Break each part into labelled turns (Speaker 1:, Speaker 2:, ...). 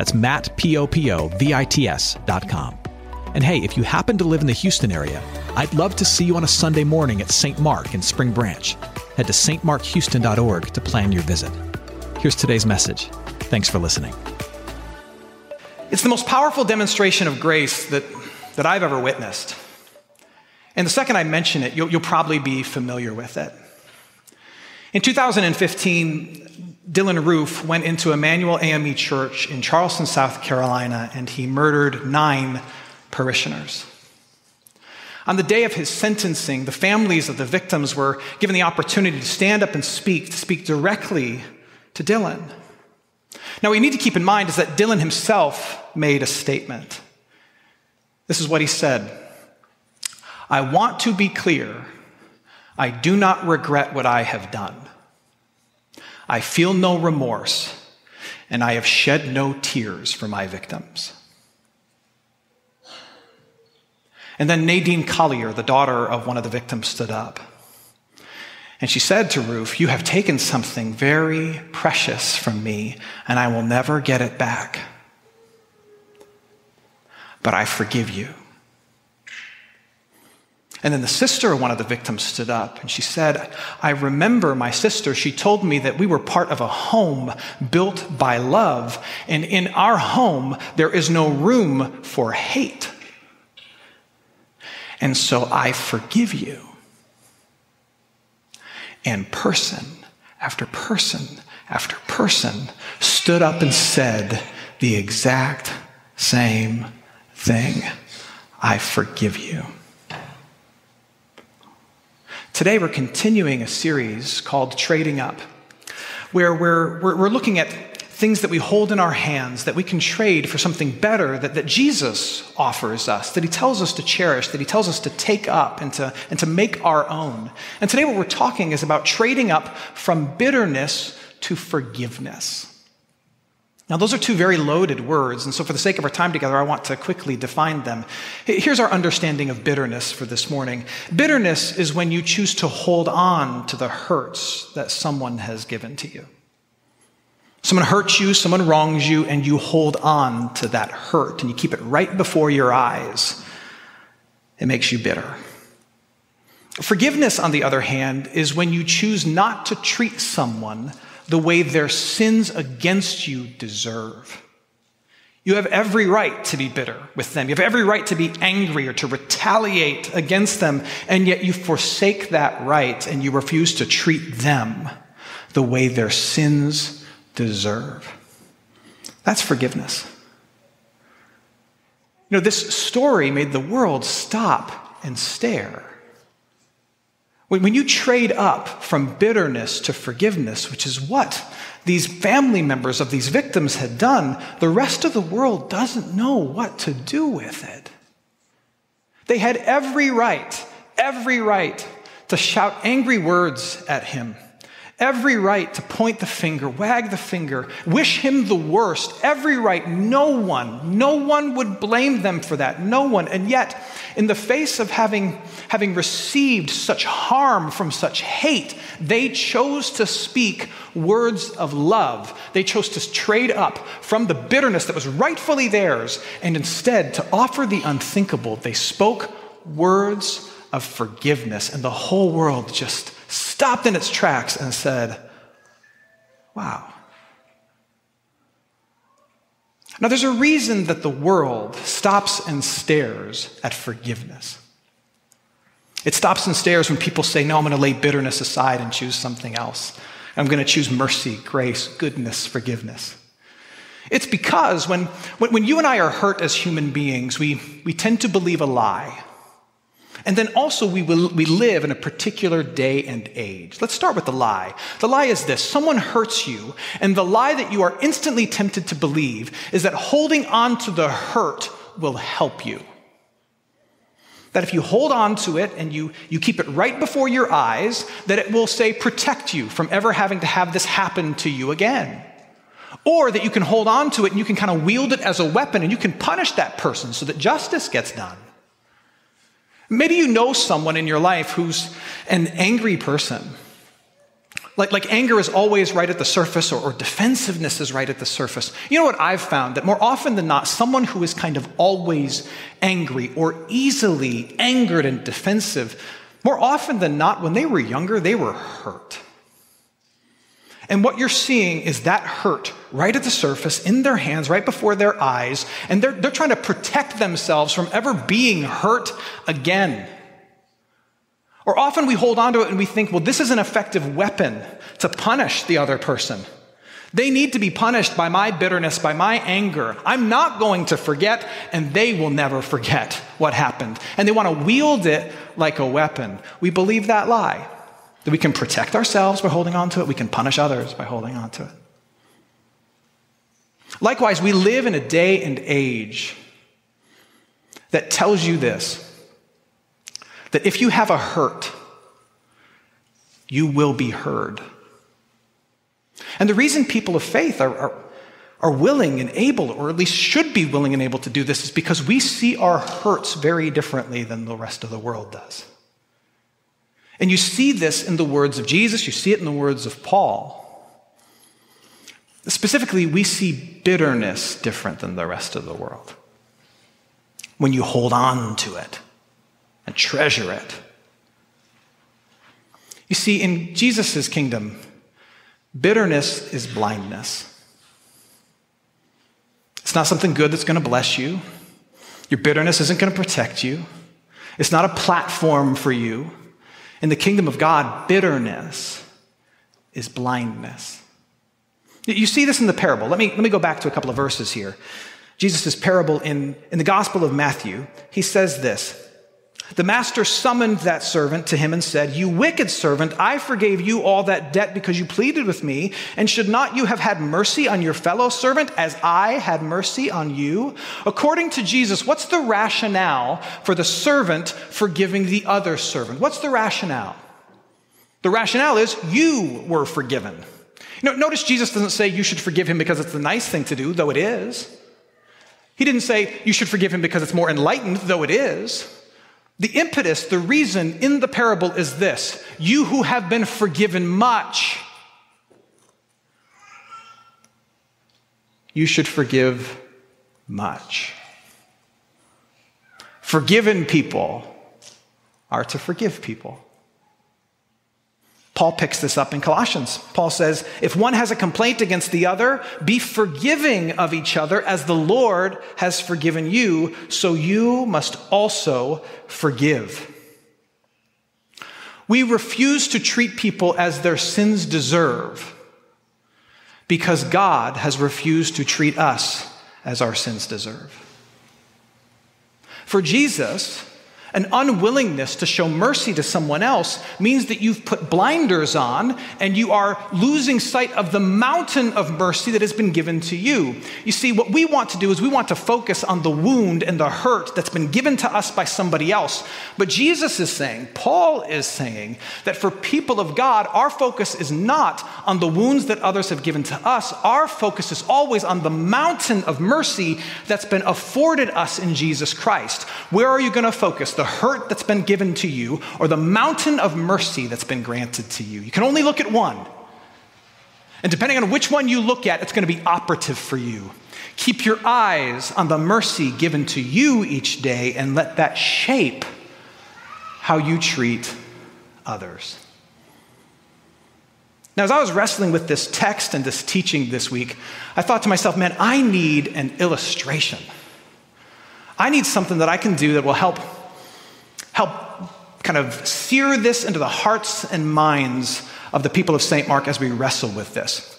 Speaker 1: That's Matt, P-O-P-O-V-I-T-S dot com. And hey, if you happen to live in the Houston area, I'd love to see you on a Sunday morning at St. Mark in Spring Branch. Head to stmarkhouston.org to plan your visit. Here's today's message. Thanks for listening.
Speaker 2: It's the most powerful demonstration of grace that, that I've ever witnessed. And the second I mention it, you'll, you'll probably be familiar with it. In 2015, Dylann Roof went into Emanuel AME Church in Charleston, South Carolina, and he murdered nine parishioners. On the day of his sentencing, the families of the victims were given the opportunity to stand up and speak, to speak directly to Dylann. Now, what you need to keep in mind is that Dylann himself made a statement. This is what he said I want to be clear. I do not regret what I have done. I feel no remorse, and I have shed no tears for my victims. And then Nadine Collier, the daughter of one of the victims, stood up. And she said to Roof, You have taken something very precious from me, and I will never get it back. But I forgive you. And then the sister of one of the victims stood up and she said, I remember my sister. She told me that we were part of a home built by love. And in our home, there is no room for hate. And so I forgive you. And person after person after person stood up and said the exact same thing I forgive you. Today, we're continuing a series called Trading Up, where we're, we're, we're, looking at things that we hold in our hands that we can trade for something better that, that Jesus offers us, that he tells us to cherish, that he tells us to take up and to, and to make our own. And today, what we're talking is about trading up from bitterness to forgiveness. Now, those are two very loaded words, and so for the sake of our time together, I want to quickly define them. Here's our understanding of bitterness for this morning bitterness is when you choose to hold on to the hurts that someone has given to you. Someone hurts you, someone wrongs you, and you hold on to that hurt and you keep it right before your eyes. It makes you bitter. Forgiveness, on the other hand, is when you choose not to treat someone the way their sins against you deserve. You have every right to be bitter with them. You have every right to be angry or to retaliate against them, and yet you forsake that right and you refuse to treat them the way their sins deserve. That's forgiveness. You know, this story made the world stop and stare. When you trade up from bitterness to forgiveness, which is what these family members of these victims had done, the rest of the world doesn't know what to do with it. They had every right, every right to shout angry words at him every right to point the finger, wag the finger, wish him the worst, every right. No one, no one would blame them for that. No one. And yet, in the face of having, having received such harm from such hate, they chose to speak words of love. They chose to trade up from the bitterness that was rightfully theirs and instead to offer the unthinkable. They spoke words of forgiveness, and the whole world just stopped in its tracks and said, Wow. Now, there's a reason that the world stops and stares at forgiveness. It stops and stares when people say, No, I'm going to lay bitterness aside and choose something else. I'm going to choose mercy, grace, goodness, forgiveness. It's because when, when, you and I are hurt as human beings, we, we tend to believe a lie. And then also, we, will, we live in a particular day and age. Let's start with the lie. The lie is this someone hurts you, and the lie that you are instantly tempted to believe is that holding on to the hurt will help you. That if you hold on to it and you, you keep it right before your eyes, that it will say protect you from ever having to have this happen to you again. Or that you can hold on to it and you can kind of wield it as a weapon and you can punish that person so that justice gets done. Maybe you know someone in your life who's an angry person. Like, like anger is always right at the surface, or, or defensiveness is right at the surface. You know what I've found? That more often than not, someone who is kind of always angry or easily angered and defensive, more often than not, when they were younger, they were hurt. And what you're seeing is that hurt right at the surface, in their hands, right before their eyes, and they're, they're trying to protect themselves from ever being hurt again. Or often we hold on to it and we think, well, this is an effective weapon to punish the other person. They need to be punished by my bitterness, by my anger. I'm not going to forget, and they will never forget what happened. And they want to wield it like a weapon. We believe that lie. That we can protect ourselves by holding on to it, we can punish others by holding on to it. Likewise, we live in a day and age that tells you this that if you have a hurt, you will be heard. And the reason people of faith are, are, are, willing and able, or at least should be willing and able to do this, is because we see our hurts very differently than the rest of the world does. And you see this in the words of Jesus, you see it in the words of Paul. Specifically, we see bitterness different than the rest of the world. When you hold on to it and treasure it. You see, in Jesus' kingdom, bitterness is blindness. It's not something good that's going to bless you. Your bitterness isn't going to protect you. It's not a platform for you. In the kingdom of God, bitterness is blindness. You see this in the parable. Let me, let me go back to a couple of verses here. Jesus' parable in, in the Gospel of Matthew, he says this the master summoned that servant to him and said, You wicked servant, I forgave you all that debt because you pleaded with me. And should not you have had mercy on your fellow servant as I had mercy on you? According to Jesus, what's the rationale for the servant forgiving the other servant? What's the rationale? The rationale is you were forgiven. Notice Jesus doesn't say you should forgive him because it's the nice thing to do, though it is. He didn't say you should forgive him because it's more enlightened, though it is. The impetus, the reason in the parable is this you who have been forgiven much, you should forgive much. Forgiven people are to forgive people. Paul picks this up in Colossians. Paul says, If one has a complaint against the other, be forgiving of each other as the Lord has forgiven you, so you must also forgive. We refuse to treat people as their sins deserve because God has refused to treat us as our sins deserve. For Jesus, an unwillingness to show mercy to someone else means that you've put blinders on and you are losing sight of the mountain of mercy that has been given to you. You see, what we want to do is we want to focus on the wound and the hurt that's been given to us by somebody else. But Jesus is saying, Paul is saying, that for people of God, our focus is not on the wounds that others have given to us. Our focus is always on the mountain of mercy that's been afforded us in Jesus Christ. Where are you going to focus? The hurt that's been given to you or the mountain of mercy that's been granted to you. You can only look at one. And depending on which one you look at, it's going to be operative for you. Keep your eyes on the mercy given to you each day and let that shape how you treat others. Now, as I was wrestling with this text and this teaching this week, I thought to myself, man, I need an illustration. I need something that I can do that will help help kind of sear this into the hearts and minds of the people of St. Mark as we wrestle with this.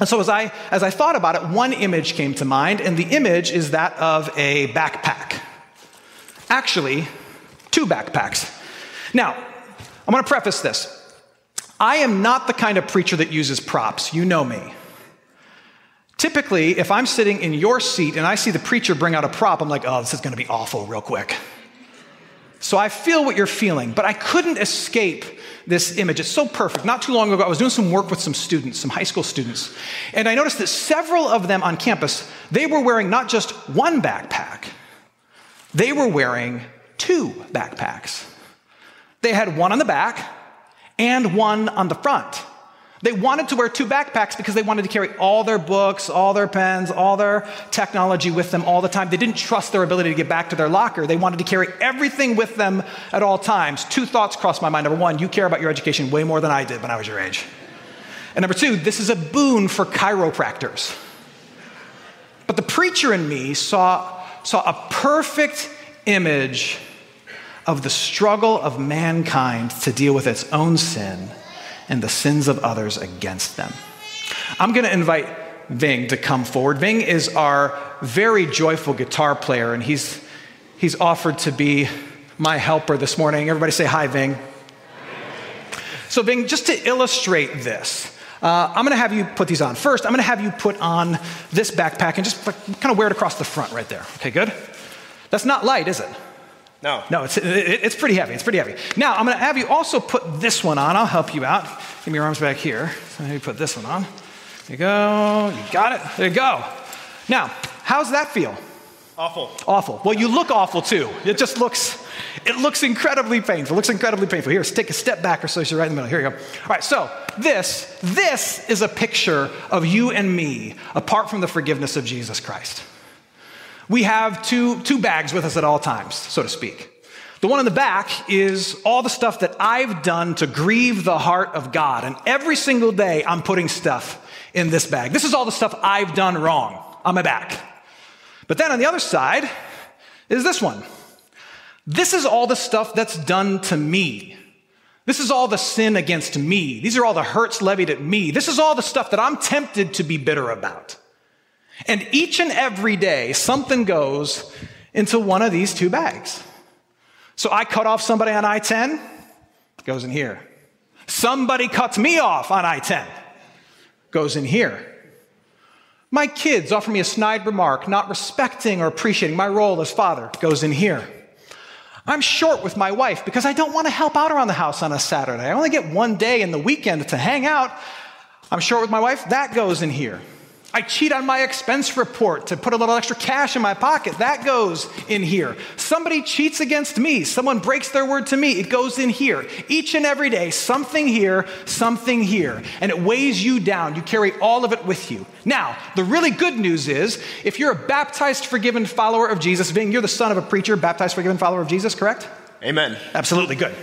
Speaker 2: And so as I, as I thought about it, one image came to mind, and the image is that of a backpack. Actually, Two backpacks. Now, I'm going to preface this. I am not the kind of preacher that uses props. You know me. Typically, if I'm sitting in your seat and I see the preacher bring out a prop, I'm like, oh, this is going to be awful real quick. So I feel what you're feeling, but I couldn't escape this image. It's so perfect. Not too long ago, I was doing some work with some students, some high school students, and I noticed that several of them on campus, they were wearing not just one backpack, they were wearing two backpacks. They had one on the back and one on the front. They wanted to wear two backpacks because they wanted to carry all their books, all their pens, all their technology with them all the time. They didn't trust their ability to get back to their locker. They wanted to carry everything with them at all times. Two thoughts crossed my mind. Number one, you care about your education way more than I did when I was your age. And number two, this is a boon for chiropractors. But the preacher in me saw, saw a perfect image of the struggle of mankind to deal with its own sin and the sins of others against them. I'm going to invite Ving to come forward. Ving is our very joyful guitar player, and he's, he's offered to be my helper this morning. Everybody say hi, Ving. So, Ving, just to illustrate this, uh, I'm going to have you put these on. First, I'm going to have you put on this backpack and just kind of wear it across the front right there. Okay, good? That's not light, is it?
Speaker 3: No.
Speaker 2: No, it's, it, it's pretty heavy. It's pretty heavy. Now, I'm going to have you also put this one on. I'll help you out. Give me your arms back here. So you put this one on. There you go. You got it. There you go. Now, how's that feel?
Speaker 3: Awful.
Speaker 2: Awful. Well, you look awful too. It just looks, it looks incredibly painful. It looks incredibly painful. Here, take a step back or so you're right in the middle. Here you go. All right, so this, this is a picture of you and me apart from the forgiveness of Jesus Christ. We have two, two bags with us at all times, so to speak. The one in the back is all the stuff that I've done to grieve the heart of God. And every single day I'm putting stuff in this bag. This is all the stuff I've done wrong on my back. But then on the other side is this one. This is all the stuff that's done to me. This is all the sin against me. These are all the hurts levied at me. This is all the stuff that I'm tempted to be bitter about. And each and every day, something goes into one of these two bags. So I cut off somebody on I 10, goes in here. Somebody cuts me off on I 10, goes in here. My kids offer me a snide remark, not respecting or appreciating my role as father, goes in here. I'm short with my wife because I don't want to help out around the house on a Saturday. I only get one day in the weekend to hang out. I'm short with my wife, that goes in here. I cheat on my expense report to put a little extra cash in my pocket. That goes in here. Somebody cheats against me. Someone breaks their word to me. It goes in here. Each and every day, something here, something here. And it weighs you down. You carry all of it with you. Now, the really good news is if you're a baptized, forgiven follower of Jesus, being you're the son of a preacher, baptized, forgiven follower of Jesus, correct?
Speaker 3: Amen.
Speaker 2: Absolutely good.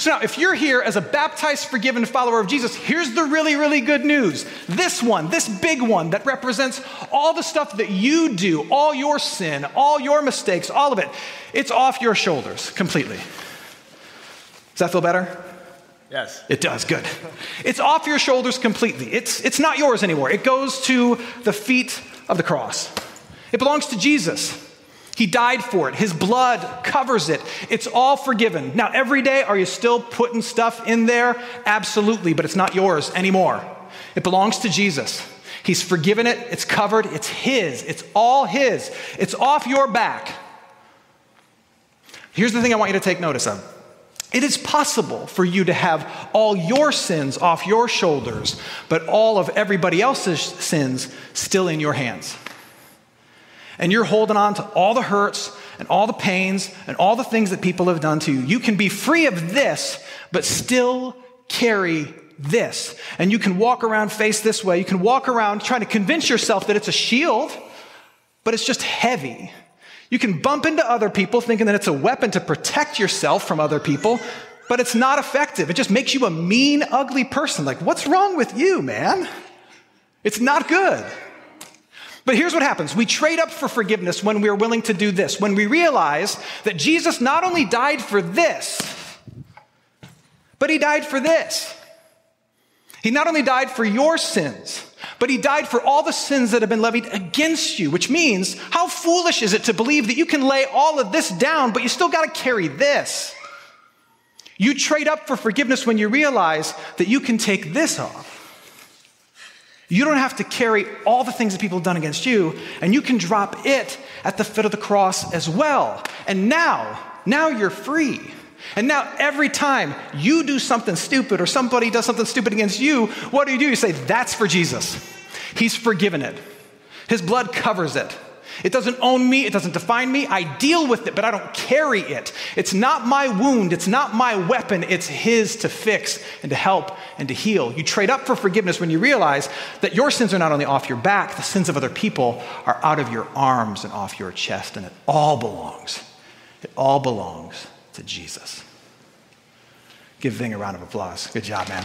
Speaker 2: So now, if you're here as a baptized, forgiven follower of Jesus, here's the really, really good news. This one, this big one that represents all the stuff that you do, all your sin, all your mistakes, all of it, it's off your shoulders completely. Does that feel better?
Speaker 3: Yes.
Speaker 2: It does, good. It's off your shoulders completely. It's, it's not yours anymore. It goes to the feet of the cross. It belongs to Jesus. He died for it. His blood covers it. It's all forgiven. Now, every day, are you still putting stuff in there? Absolutely, but it's not yours anymore. It belongs to Jesus. He's forgiven it, it's covered, it's His, it's all His, it's off your back. Here's the thing I want you to take notice of. It is possible for you to have all your sins off your shoulders, but all of everybody else's sins still in your hands and you're holding on to all the hurts and all the pains and all the things that people have done to you, you can be free of this, but still carry this. And you can walk around face this way. You can walk around trying to convince yourself that it's a shield, but it's just heavy. You can bump into other people thinking that it's a weapon to protect yourself from other people, but it's not effective. It just makes you a mean, ugly person. Like, what's wrong with you, man? It's not good. But here's what happens we trade up for forgiveness when we're willing to do this, when we realize that Jesus not only died for this, but he died for this. He not only died for your sins, but he died for all the sins that have been levied against you, which means how foolish is it to believe that you can lay all of this down, but you still got to carry this? You trade up for forgiveness when you realize that you can take this off. You don't have to carry all the things that people have done against you, and you can drop it at the foot of the cross as well. And now, now you're free. And now, every time you do something stupid or somebody does something stupid against you, what do you do? You say, That's for Jesus. He's forgiven it, His blood covers it. It doesn't own me, it doesn't define me. I deal with it, but I don't carry it. It's not my wound, it's not my weapon, it's His to fix and to help and to heal. You trade up for forgiveness when you realize that your sins are not only off your back, the sins of other people are out of your arms and off your chest, and it all belongs. It all belongs to Jesus. Give Ving a round of applause. Good job, man.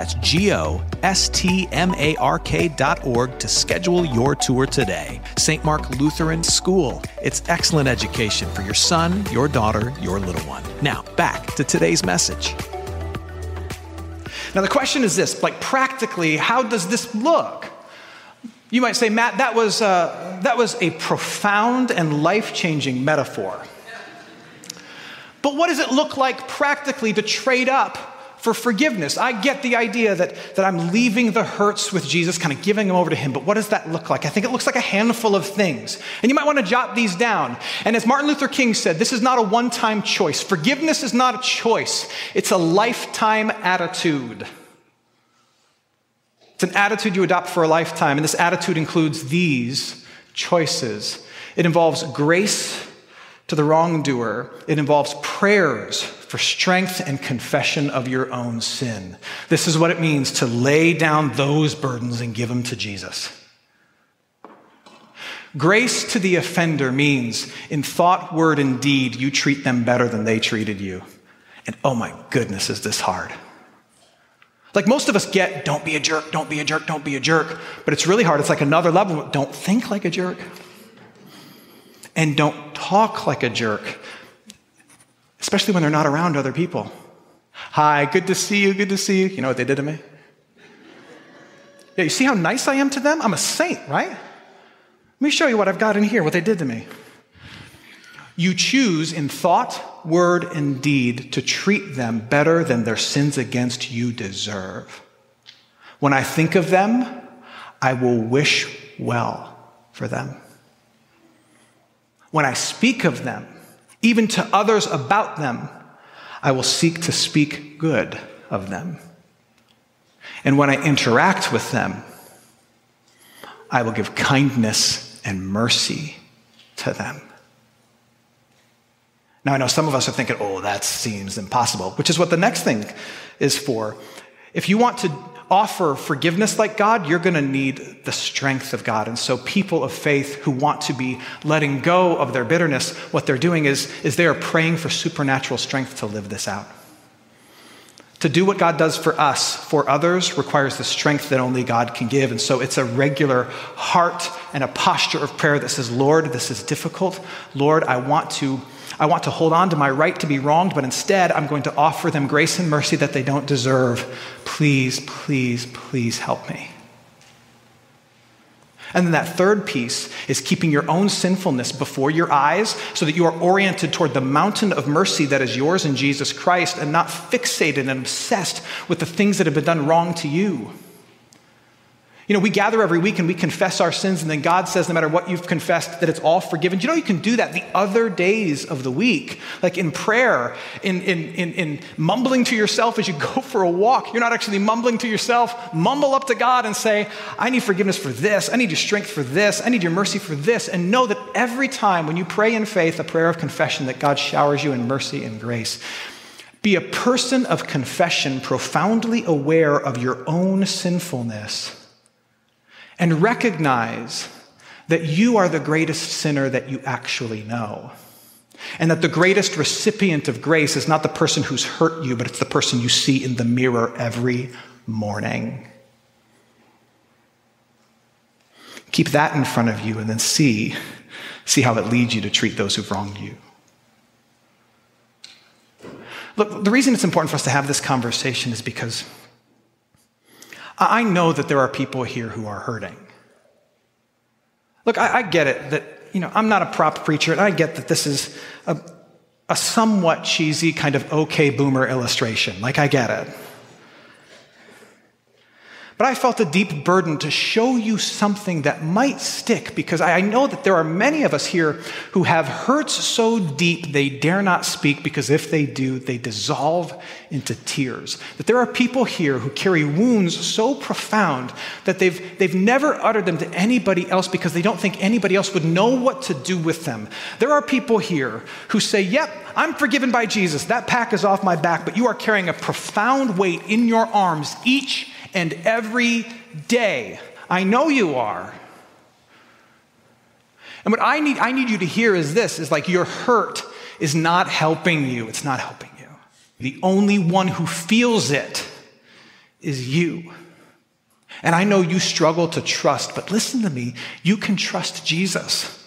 Speaker 1: That's G O S T M A R K dot org to schedule your tour today. St. Mark Lutheran School. It's excellent education for your son, your daughter, your little one. Now, back to today's message.
Speaker 2: Now, the question is this like, practically, how does this look? You might say, Matt, that was, uh, that was a profound and life changing metaphor. But what does it look like practically to trade up for forgiveness? I get the idea that, that I'm leaving the hurts with Jesus, kind of giving them over to Him, but what does that look like? I think it looks like a handful of things. And you might want to jot these down. And as Martin Luther King said, this is not a one time choice. Forgiveness is not a choice, it's a lifetime attitude. It's an attitude you adopt for a lifetime, and this attitude includes these choices. It involves grace to the wrongdoer, it involves prayers for strength and confession of your own sin. This is what it means to lay down those burdens and give them to Jesus. Grace to the offender means in thought, word, and deed, you treat them better than they treated you. And oh my goodness, is this hard. Like most of us get, don't be a jerk, don't be a jerk, don't be a jerk. But it's really hard. It's like another level. Don't think like a jerk. And don't talk like a jerk, especially when they're not around other people. Hi, good to see you, good to see you. You know what they did to me? Yeah, you see how nice I am to them? I'm a saint, right? Let me show you what I've got in here, what they did to me. You choose in thought, word, and deed to treat them better than their sins against you deserve. When I think of them, I will wish well for them. When I speak of them, even to others about them, I will seek to speak good of them. And when I interact with them, I will give kindness and mercy to them. Now, I know some of us are thinking, oh, that seems impossible, which is what the next thing is for. If you want to offer forgiveness like God, you're going to need the strength of God. And so, people of faith who want to be letting go of their bitterness, what they're doing is, is they are praying for supernatural strength to live this out. To do what God does for us, for others, requires the strength that only God can give. And so it's a regular heart and a posture of prayer that says, Lord, this is difficult. Lord, I want to I want to hold on to my right to be wronged, but instead I'm going to offer them grace and mercy that they don't deserve. Please, please, please help me. And then that third piece is keeping your own sinfulness before your eyes so that you are oriented toward the mountain of mercy that is yours in Jesus Christ and not fixated and obsessed with the things that have been done wrong to you. You know, we gather every week and we confess our sins, and then God says, no matter what you've confessed, that it's all forgiven. Do You know, you can do that the other days of the week, like in prayer, in, in, in, in mumbling to yourself as you go for a walk. You're not actually mumbling to yourself. Mumble up to God and say, I need forgiveness for this. I need your strength for this. I need your mercy for this. And know that every time when you pray in faith, a prayer of confession, that God showers you in mercy and grace. Be a person of confession, profoundly aware of your own sinfulness, and recognize that you are the greatest sinner that you actually know. And that the greatest recipient of grace is not the person who's hurt you, but it's the person you see in the mirror every morning. Keep that in front of you and then see, see how it leads you to treat those who've wronged you. Look, the reason it's important for us to have this conversation is because I know that there are people here who are hurting. Look, I, I get it that, you know, I'm not a prop preacher, and I get that this is a, a somewhat cheesy kind of okay boomer illustration. Like, I get it. But I felt a deep burden to show you something that might stick because I know that there are many of us here who have hurts so deep they dare not speak because if they do, they dissolve into tears. That there are people here who carry wounds so profound that they've, they've never uttered them to anybody else because they don't think anybody else would know what to do with them. There are people here who say, Yep, I'm forgiven by Jesus. That pack is off my back, but you are carrying a profound weight in your arms each and every day. I know you are. And what I need, I need you to hear is this is like your hurt is not helping you. It's not helping you. The only one who feels it is you. And I know you struggle to trust, but listen to me. You can trust Jesus.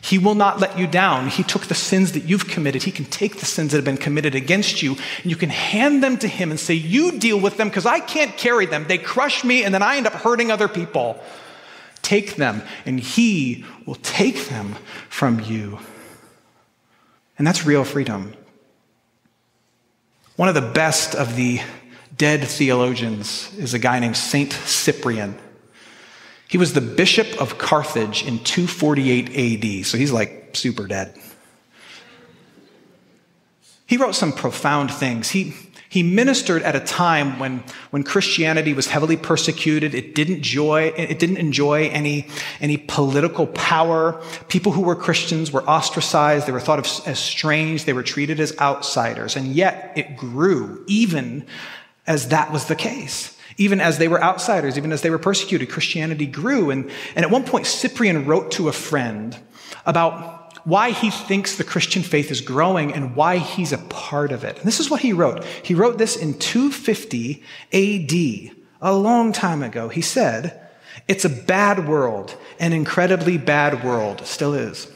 Speaker 2: He will not let you down. He took the sins that you've committed. He can take the sins that have been committed against you, and you can hand them to Him and say, You deal with them because I can't carry them. They crush me, and then I end up hurting other people. Take them, and He will take them from you. And that's real freedom. One of the best of the dead theologians is a guy named Saint Cyprian. He was the bishop of Carthage in 248 AD, so he's like super dead. He wrote some profound things. He, he ministered at a time when, when Christianity was heavily persecuted. It didn't, joy, it didn't enjoy any, any political power. People who were Christians were ostracized. They were thought of as strange. They were treated as outsiders. And yet it grew even as that was the case. Even as they were outsiders, even as they were persecuted, Christianity grew. And, and at one point, Cyprian wrote to a friend about why he thinks the Christian faith is growing and why he's a part of it. And this is what he wrote. He wrote this in 250 AD, a long time ago. He said, It's a bad world, an incredibly bad world, still is.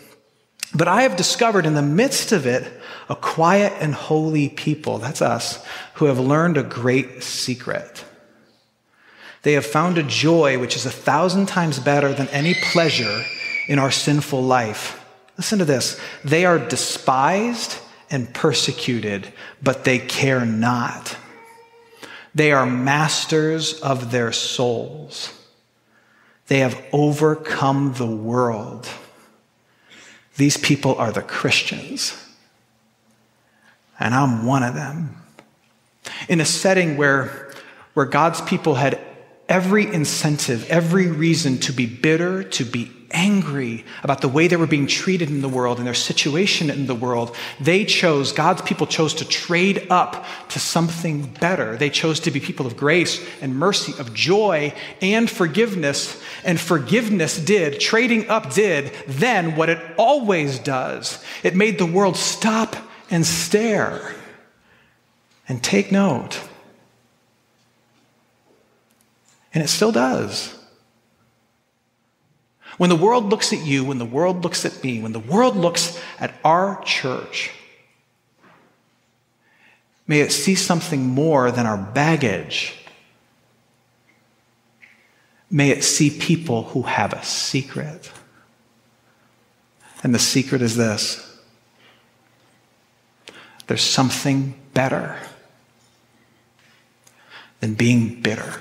Speaker 2: But I have discovered in the midst of it a quiet and holy people, that's us, who have learned a great secret. They have found a joy which is a thousand times better than any pleasure in our sinful life. Listen to this. They are despised and persecuted, but they care not. They are masters of their souls. They have overcome the world. These people are the Christians. And I'm one of them. In a setting where, where God's people had every incentive, every reason to be bitter, to be angry about the way they were being treated in the world and their situation in the world. They chose, God's people chose to trade up to something better. They chose to be people of grace and mercy, of joy and forgiveness. And forgiveness did, trading up did, then what it always does. It made the world stop and stare and take note. And it still does. When the world looks at you, when the world looks at me, when the world looks at our church, may it see something more than our baggage. May it see people who have a secret. And the secret is this there's something better than being bitter.